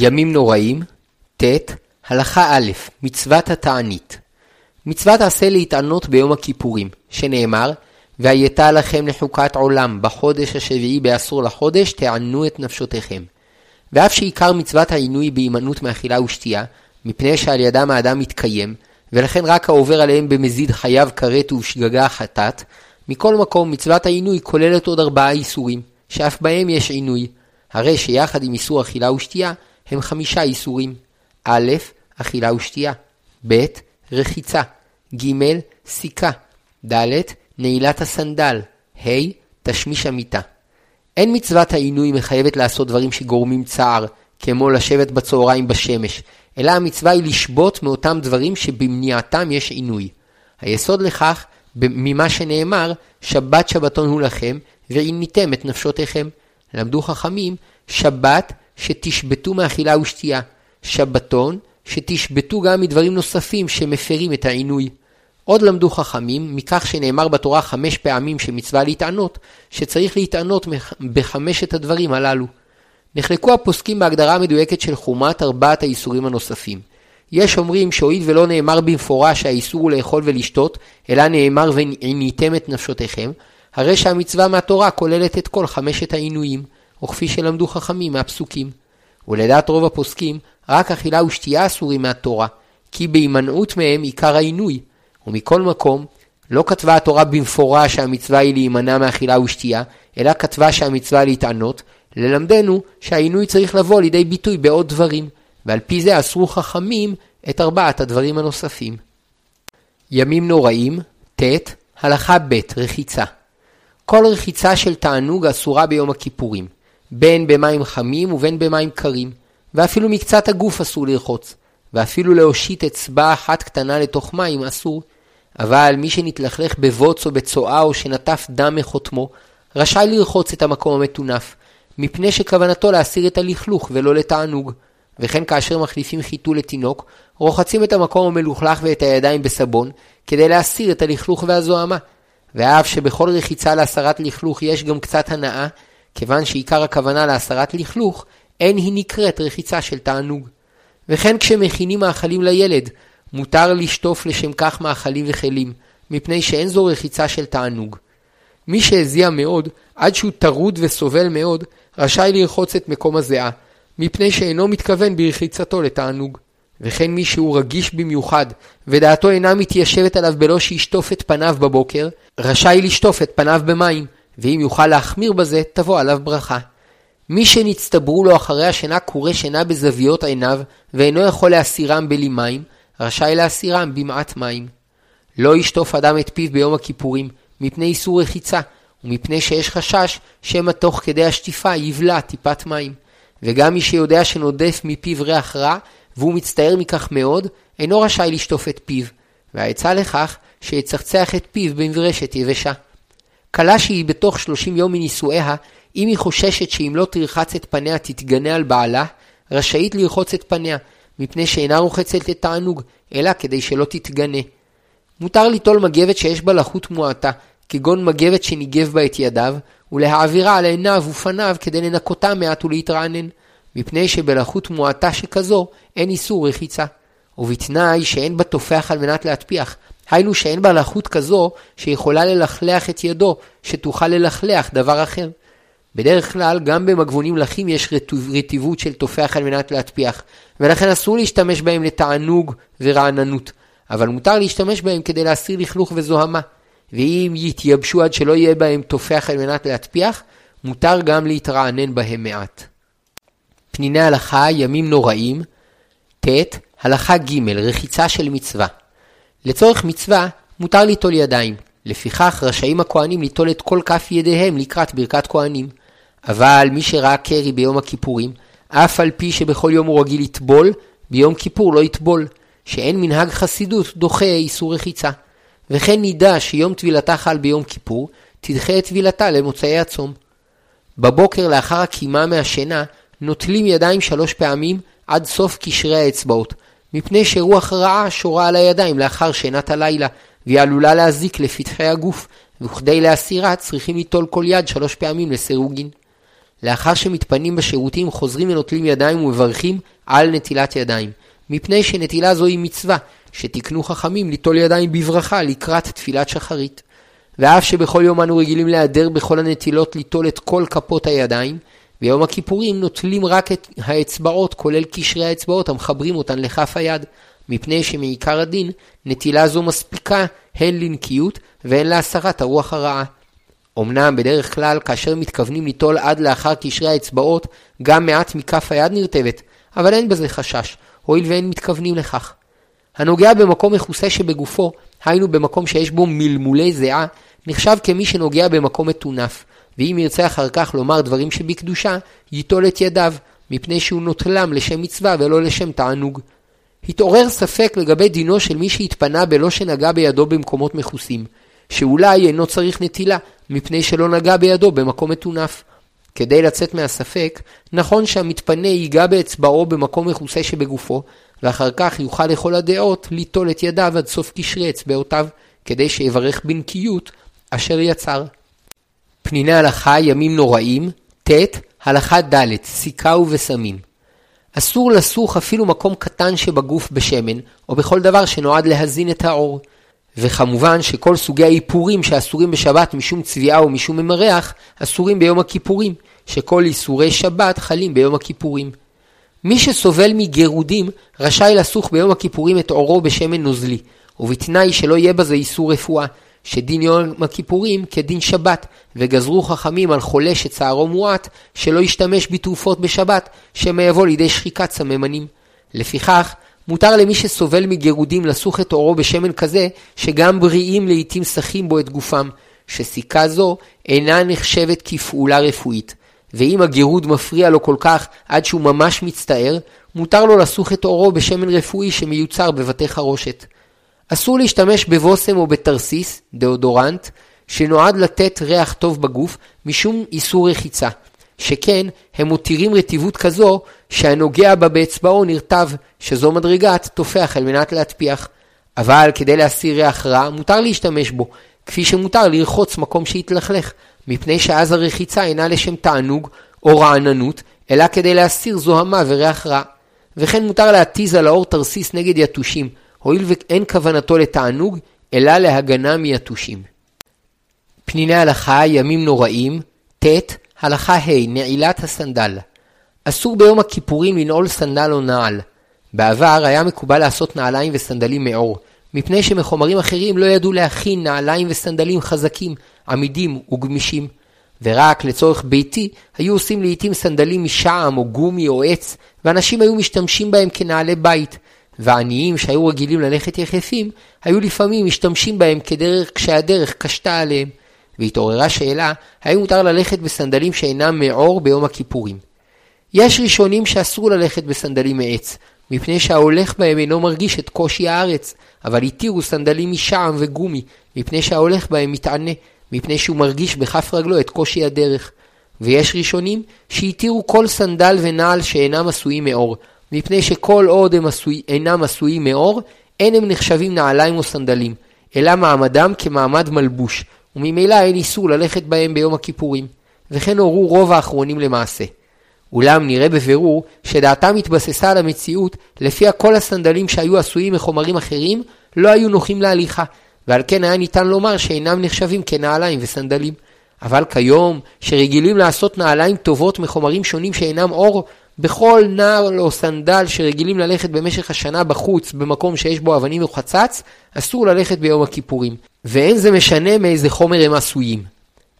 ימים נוראים, ט. הלכה א', מצוות התענית. מצוות עשה להתענות ביום הכיפורים, שנאמר, והייתה לכם לחוקת עולם, בחודש השביעי בעשור לחודש, תענו את נפשותיכם. ואף שעיקר מצוות העינוי בהימנעות מאכילה ושתייה, מפני שעל ידם האדם מתקיים, ולכן רק העובר עליהם במזיד חייב כרת ובשגגה חטאת, מכל מקום מצוות העינוי כוללת עוד ארבעה איסורים, שאף בהם יש עינוי, הרי שיחד עם איסור אכילה ושתייה, הם חמישה איסורים. א', אכילה ושתייה, ב', רחיצה, ג', סיכה, ד', נעילת הסנדל, ה', תשמיש המיטה. אין מצוות העינוי מחייבת לעשות דברים שגורמים צער, כמו לשבת בצהריים בשמש, אלא המצווה היא לשבות מאותם דברים שבמניעתם יש עינוי. היסוד לכך, ממה שנאמר, שבת שבתון הוא לכם, ועיניתם את נפשותיכם. למדו חכמים, שבת שתשבתו מאכילה ושתייה, שבתון שתשבתו גם מדברים נוספים שמפרים את העינוי. עוד למדו חכמים, מכך שנאמר בתורה חמש פעמים שמצווה להתענות, שצריך להתענות בחמשת הדברים הללו. נחלקו הפוסקים בהגדרה המדויקת של חומת ארבעת האיסורים הנוספים. יש אומרים שהואיל ולא נאמר במפורש שהאיסור הוא לאכול ולשתות, אלא נאמר ועיניתם את נפשותיכם, הרי שהמצווה מהתורה כוללת את כל חמשת העינויים, וכפי שלמדו חכמים מהפסוקים. ולדעת רוב הפוסקים, רק אכילה ושתייה אסורים מהתורה, כי בהימנעות מהם עיקר העינוי, ומכל מקום, לא כתבה התורה במפורש שהמצווה היא להימנע מאכילה ושתייה, אלא כתבה שהמצווה להתענות, ללמדנו שהעינוי צריך לבוא לידי ביטוי בעוד דברים, ועל פי זה אסרו חכמים את ארבעת הדברים הנוספים. ימים נוראים, ט. הלכה ב' רחיצה. כל רחיצה של תענוג אסורה ביום הכיפורים, בין במים חמים ובין במים קרים, ואפילו מקצת הגוף אסור לרחוץ, ואפילו להושיט אצבע אחת קטנה לתוך מים אסור, אבל מי שנתלכלך בבוץ או בצואה או שנטף דם מחותמו, רשאי לרחוץ את המקום המטונף, מפני שכוונתו להסיר את הלכלוך ולא לתענוג. וכן כאשר מחליפים חיתול לתינוק, רוחצים את המקום המלוכלך ואת הידיים בסבון, כדי להסיר את הלכלוך והזוהמה. ואף שבכל רחיצה להסרת לכלוך יש גם קצת הנאה, כיוון שעיקר הכוונה להסרת לכלוך, אין היא נקראת רחיצה של תענוג. וכן כשמכינים מאכלים לילד, מותר לשטוף לשם כך מאכלים וכלים, מפני שאין זו רחיצה של תענוג. מי שהזיע מאוד, עד שהוא טרוד וסובל מאוד, רשאי לרחוץ את מקום הזיעה, מפני שאינו מתכוון ברחיצתו לתענוג. וכן מי שהוא רגיש במיוחד, ודעתו אינה מתיישבת עליו בלא שישטוף את פניו בבוקר, רשאי לשטוף את פניו במים, ואם יוכל להחמיר בזה, תבוא עליו ברכה. מי שנצטברו לו אחרי השינה קורא שינה בזוויות עיניו, ואינו יכול להסירם בלי מים, רשאי להסירם במעט מים. לא ישטוף אדם את פיו ביום הכיפורים, מפני איסור רחיצה, ומפני שיש חשש שמא תוך כדי השטיפה יבלע טיפת מים. וגם מי שיודע שנודף מפיו ריח רע, והוא מצטער מכך מאוד, אינו רשאי לשטוף את פיו, והעצה לכך שיצחצח את פיו במברשת יבשה. כלה שהיא בתוך שלושים יום מנישואיה, אם היא חוששת שאם לא תרחץ את פניה תתגנה על בעלה, רשאית לרחוץ את פניה, מפני שאינה רוחצת את תענוג, אלא כדי שלא תתגנה. מותר ליטול מגבת שיש בה לחות מועטה, כגון מגבת שניגב בה את ידיו, ולהעבירה על עיניו ופניו כדי לנקותם מעט ולהתרענן, מפני שבלחות מועטה שכזו אין איסור רחיצה. ובתנאי שאין בה תופח על מנת להטפיח, היינו שאין בה לחות כזו שיכולה ללכלח את ידו, שתוכל ללכלח דבר אחר. בדרך כלל, גם במגבונים לחים יש רטיבות של תופח על מנת להטפיח, ולכן אסור להשתמש בהם לתענוג ורעננות, אבל מותר להשתמש בהם כדי להסיר לכלוך וזוהמה. ואם יתייבשו עד שלא יהיה בהם תופח על מנת להטפיח, מותר גם להתרענן בהם מעט. פניני הלכה, ימים נוראים, ט. הלכה ג' רחיצה של מצווה. לצורך מצווה, מותר ליטול ידיים. לפיכך רשאים הכהנים ליטול את כל כף ידיהם לקראת ברכת כהנים. אבל מי שראה קרי ביום הכיפורים, אף על פי שבכל יום הוא רגיל לטבול, ביום כיפור לא יטבול, שאין מנהג חסידות דוחה איסור רחיצה. וכן נידה שיום טבילתה חל ביום כיפור, תדחה את טבילתה למוצאי הצום. בבוקר לאחר הקימה מהשינה, נוטלים ידיים שלוש פעמים עד סוף קשרי האצבעות, מפני שרוח רעה שורה על הידיים לאחר שינת הלילה, והיא עלולה להזיק לפתחי הגוף, וכדי להסירה צריכים ליטול כל יד שלוש פעמים לסירוגין. לאחר שמתפנים בשירותים חוזרים ונוטלים ידיים ומברכים על נטילת ידיים, מפני שנטילה זו היא מצווה, שתיקנו חכמים ליטול ידיים בברכה לקראת תפילת שחרית. ואף שבכל יום אנו רגילים להיעדר בכל הנטילות ליטול את כל כפות הידיים, ביום הכיפורים נוטלים רק את האצבעות, כולל קשרי האצבעות המחברים אותן לכף היד, מפני שמעיקר הדין, נטילה זו מספיקה הן לנקיות והן להסרת הרוח הרעה. אמנם בדרך כלל כאשר מתכוונים ליטול עד לאחר קשרי האצבעות, גם מעט מכף היד נרטבת, אבל אין בזה חשש, הואיל ואין מתכוונים לכך. הנוגע במקום מכוסה שבגופו, היינו במקום שיש בו מלמולי זיעה, נחשב כמי שנוגע במקום מטונף, ואם ירצה אחר כך לומר דברים שבקדושה, ייטול את ידיו, מפני שהוא נוטלם לשם מצווה ולא לשם תענוג. התעורר ספק לגבי דינו של מי שהתפנה בלא שנגע בידו במקומות מכוסים, שאולי אינו צריך נטילה, מפני שלא נגע בידו במקום מטונף. כדי לצאת מהספק, נכון שהמתפנה ייגע באצבעו במקום מכוסה שבגופו, ואחר כך יוכל לכל הדעות ליטול את ידיו עד סוף קשרי אצבעותיו, כדי שיברך בנקיות אשר יצר. פניני הלכה ימים נוראים, ט. הלכה ד' סיכה ובשמים. אסור לסוך אפילו מקום קטן שבגוף בשמן, או בכל דבר שנועד להזין את האור. וכמובן שכל סוגי האיפורים שאסורים בשבת משום צביעה או משום ממרח, אסורים ביום הכיפורים, שכל איסורי שבת חלים ביום הכיפורים. מי שסובל מגירודים רשאי לסוך ביום הכיפורים את עורו בשמן נוזלי, ובתנאי שלא יהיה בזה איסור רפואה, שדין יום הכיפורים כדין שבת, וגזרו חכמים על חולה שצערו מועט, שלא ישתמש בתרופות בשבת, שמא יבוא לידי שחיקת סממנים. לפיכך, מותר למי שסובל מגירודים לסוך את עורו בשמן כזה, שגם בריאים לעתים סחים בו את גופם, שסיכה זו אינה נחשבת כפעולה רפואית. ואם הגירוד מפריע לו כל כך עד שהוא ממש מצטער, מותר לו לסוך את עורו בשמן רפואי שמיוצר בבתי חרושת. אסור להשתמש בבושם או בתרסיס, דאודורנט, שנועד לתת ריח טוב בגוף משום איסור רחיצה. שכן הם מותירים רטיבות כזו שהנוגע בה באצבעו נרטב, שזו מדרגת תופח על מנת להטפיח. אבל כדי להסיר ריח רע מותר להשתמש בו, כפי שמותר לרחוץ מקום שהתלכלך, מפני שאז הרחיצה אינה לשם תענוג או רעננות, אלא כדי להסיר זוהמה וריח רע. וכן מותר להתיז על האור תרסיס נגד יתושים, הואיל ואין כוונתו לתענוג, אלא להגנה מיתושים. פניני הלכה, ימים נוראים, ט. הלכה ה' נעילת הסנדל. אסור ביום הכיפורים לנעול סנדל או נעל. בעבר היה מקובל לעשות נעליים וסנדלים מעור, מפני שמחומרים אחרים לא ידעו להכין נעליים וסנדלים חזקים, עמידים וגמישים. ורק לצורך ביתי היו עושים לעיתים סנדלים משעם או גומי או עץ, ואנשים היו משתמשים בהם כנעלי בית. ועניים שהיו רגילים ללכת יחפים, היו לפעמים משתמשים בהם כדרך כשהדרך קשתה עליהם. והתעוררה שאלה, האם מותר ללכת בסנדלים שאינם מעור ביום הכיפורים. יש ראשונים שאסור ללכת בסנדלים מעץ, מפני שההולך בהם אינו מרגיש את קושי הארץ, אבל התירו סנדלים משעם וגומי, מפני שההולך בהם מתענה, מפני שהוא מרגיש בכף רגלו את קושי הדרך. ויש ראשונים שהתירו כל סנדל ונעל שאינם עשויים מעור, מפני שכל עוד הם עשוי, אינם עשויים מעור, אין הם נחשבים נעליים או סנדלים, אלא מעמדם כמעמד מלבוש, וממילא אין איסור ללכת בהם ביום הכיפורים. וכן הורו רוב האחרונים למעשה. אולם נראה בבירור שדעתם התבססה על המציאות לפיה כל הסנדלים שהיו עשויים מחומרים אחרים לא היו נוחים להליכה, ועל כן היה ניתן לומר שאינם נחשבים כנעליים וסנדלים. אבל כיום, שרגילים לעשות נעליים טובות מחומרים שונים שאינם אור, בכל נעל או סנדל שרגילים ללכת במשך השנה בחוץ במקום שיש בו אבנים או חצץ, אסור ללכת ביום הכיפורים. ואין זה משנה מאיזה חומר הם עשויים.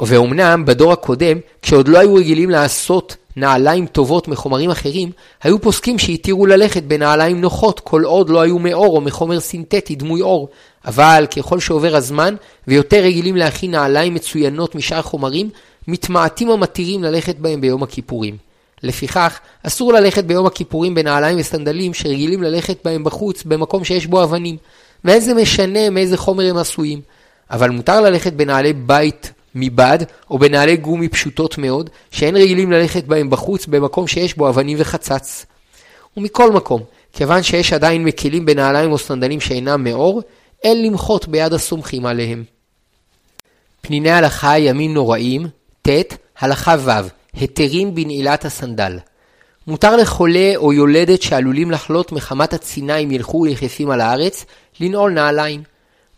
ואומנם בדור הקודם, כשעוד לא היו רגילים לעשות נעליים טובות מחומרים אחרים, היו פוסקים שהתירו ללכת בנעליים נוחות כל עוד לא היו מאור או מחומר סינתטי דמוי אור. אבל ככל שעובר הזמן ויותר רגילים להכין נעליים מצוינות משאר חומרים, מתמעטים המתירים ללכת בהם ביום הכיפורים. לפיכך, אסור ללכת ביום הכיפורים בנעליים וסנדלים שרגילים ללכת בהם בחוץ במקום שיש בו אבנים. ואין זה משנה מאיזה חומר הם עשויים. אבל מותר ללכת בנעלי בית מבד, או בנעלי גומי פשוטות מאוד, שאין רגילים ללכת בהם בחוץ במקום שיש בו אבנים וחצץ. ומכל מקום, כיוון שיש עדיין מקלים בנעליים או סנדלים שאינם מאור, אין למחות ביד הסומכים עליהם. פניני הלכה ימים נוראים, ט. הלכה ו' היתרים בנעילת הסנדל. מותר לחולה או יולדת שעלולים לחלות מחמת הצינה אם ילכו יחפים על הארץ, לנעול נעליים.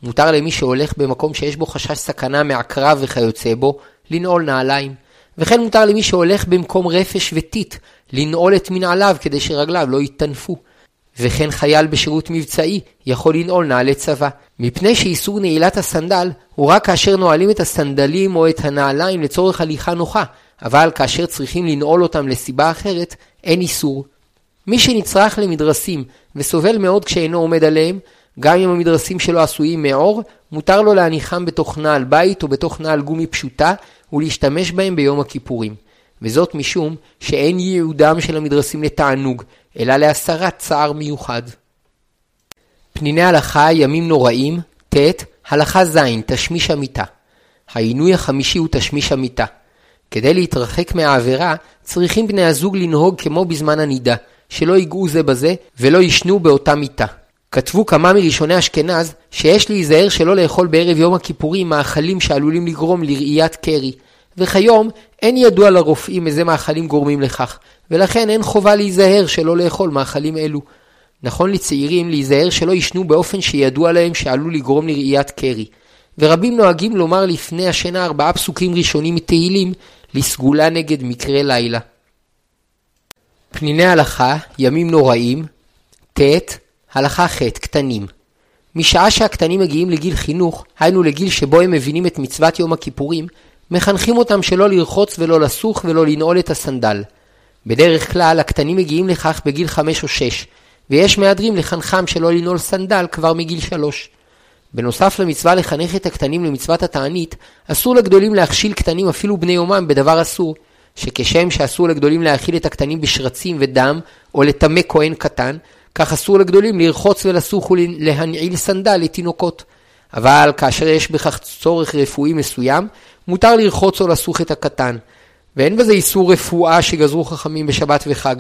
מותר למי שהולך במקום שיש בו חשש סכנה מעקרב וכיוצא בו, לנעול נעליים. וכן מותר למי שהולך במקום רפש וטיט, לנעול את מנעליו כדי שרגליו לא יטנפו. וכן חייל בשירות מבצעי יכול לנעול נעלי צבא, מפני שאיסור נעילת הסנדל הוא רק כאשר נועלים את הסנדלים או את הנעליים לצורך הליכה נוחה, אבל כאשר צריכים לנעול אותם לסיבה אחרת, אין איסור. מי שנצרך למדרסים וסובל מאוד כשאינו עומד עליהם, גם אם המדרסים שלו עשויים מעור, מותר לו להניחם בתוך נעל בית או בתוך נעל גומי פשוטה ולהשתמש בהם ביום הכיפורים. וזאת משום שאין ייעודם של המדרסים לתענוג, אלא להסרת צער מיוחד. פניני הלכה ימים נוראים, ט. הלכה ז. תשמיש המיטה. העינוי החמישי הוא תשמיש המיטה. כדי להתרחק מהעבירה, צריכים בני הזוג לנהוג כמו בזמן הנידה, שלא ייגעו זה בזה ולא יישנו באותה מיטה. כתבו כמה מראשוני אשכנז שיש להיזהר שלא לאכול בערב יום הכיפורים מאכלים שעלולים לגרום לראיית קרי, וכיום אין ידוע לרופאים איזה מאכלים גורמים לכך, ולכן אין חובה להיזהר שלא לאכול מאכלים אלו. נכון לצעירים להיזהר שלא יישנו באופן שידוע להם שעלול לגרום לראיית קרי. ורבים נוהגים לומר לפני השינה ארבעה פסוקים ראשונים מתהילים לסגולה נגד מקרה לילה. פניני הלכה, ימים נוראים, ט. הלכה ח' קטנים. משעה שהקטנים מגיעים לגיל חינוך, היינו לגיל שבו הם מבינים את מצוות יום הכיפורים, מחנכים אותם שלא לרחוץ ולא לסוך ולא לנעול את הסנדל. בדרך כלל הקטנים מגיעים לכך בגיל 5 או 6, ויש מהדרים לחנכם שלא לנעול סנדל כבר מגיל 3. בנוסף למצווה לחנך את הקטנים למצוות התענית, אסור לגדולים להכשיל קטנים אפילו בני יומם בדבר אסור, שכשם שאסור לגדולים להאכיל את הקטנים בשרצים ודם, או לטמא כהן קטן, כך אסור לגדולים לרחוץ ולסוך ולהנעיל סנדל לתינוקות. אבל כאשר יש בכך צורך רפואי מסוים, מותר לרחוץ או לסוך את הקטן. ואין בזה איסור רפואה שגזרו חכמים בשבת וחג,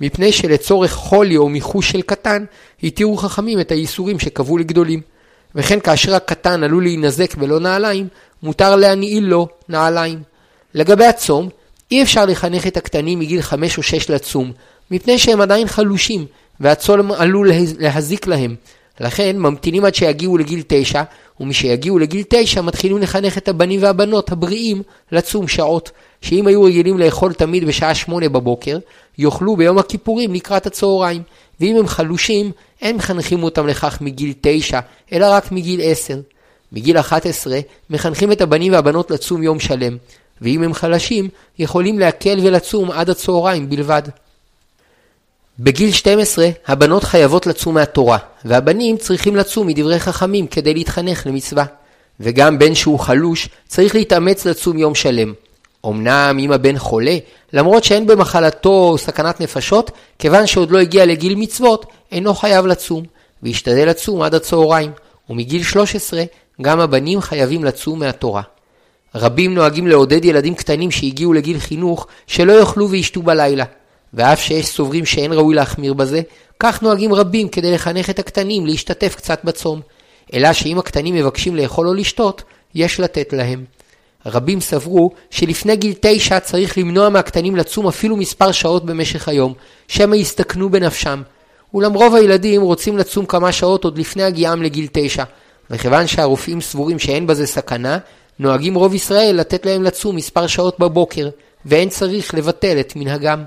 מפני שלצורך חולי או מיחוש של קטן, התירו חכמים את האיסורים שקבעו לגדולים. וכן כאשר הקטן עלול להינזק בלא נעליים, מותר להנעיל לו נעליים. לגבי הצום, אי אפשר לחנך את הקטנים מגיל 5 או 6 לצום, מפני שהם עדיין חלושים, והצום עלול להזיק להם. לכן ממתינים עד שיגיעו לגיל 9, ומשיגיעו לגיל 9 מתחילים לחנך את הבנים והבנות הבריאים לצום שעות, שאם היו רגילים לאכול תמיד בשעה 8 בבוקר, יאכלו ביום הכיפורים לקראת הצהריים, ואם הם חלושים, אין מחנכים אותם לכך מגיל 9, אלא רק מגיל 10. מגיל 11 מחנכים את הבנים והבנות לצום יום שלם, ואם הם חלשים, יכולים להקל ולצום עד הצהריים בלבד. בגיל 12 הבנות חייבות לצום מהתורה, והבנים צריכים לצום מדברי חכמים כדי להתחנך למצווה. וגם בן שהוא חלוש צריך להתאמץ לצום יום שלם. אמנם אם הבן חולה, למרות שאין במחלתו סכנת נפשות, כיוון שעוד לא הגיע לגיל מצוות, אינו חייב לצום, וישתדל לצום עד הצהריים, ומגיל 13 גם הבנים חייבים לצום מהתורה. רבים נוהגים לעודד ילדים קטנים שהגיעו לגיל חינוך שלא יאכלו וישתו בלילה, ואף שיש סוברים שאין ראוי להחמיר בזה, כך נוהגים רבים כדי לחנך את הקטנים להשתתף קצת בצום. אלא שאם הקטנים מבקשים לאכול או לשתות, יש לתת להם. רבים סברו שלפני גיל תשע צריך למנוע מהקטנים לצום אפילו מספר שעות במשך היום, שמא יסתכנו בנפשם. אולם רוב הילדים רוצים לצום כמה שעות עוד לפני הגיעם לגיל תשע, וכיוון שהרופאים סבורים שאין בזה סכנה, נוהגים רוב ישראל לתת להם לצום מספר שעות בבוקר, ואין צריך לבטל את מנהגם.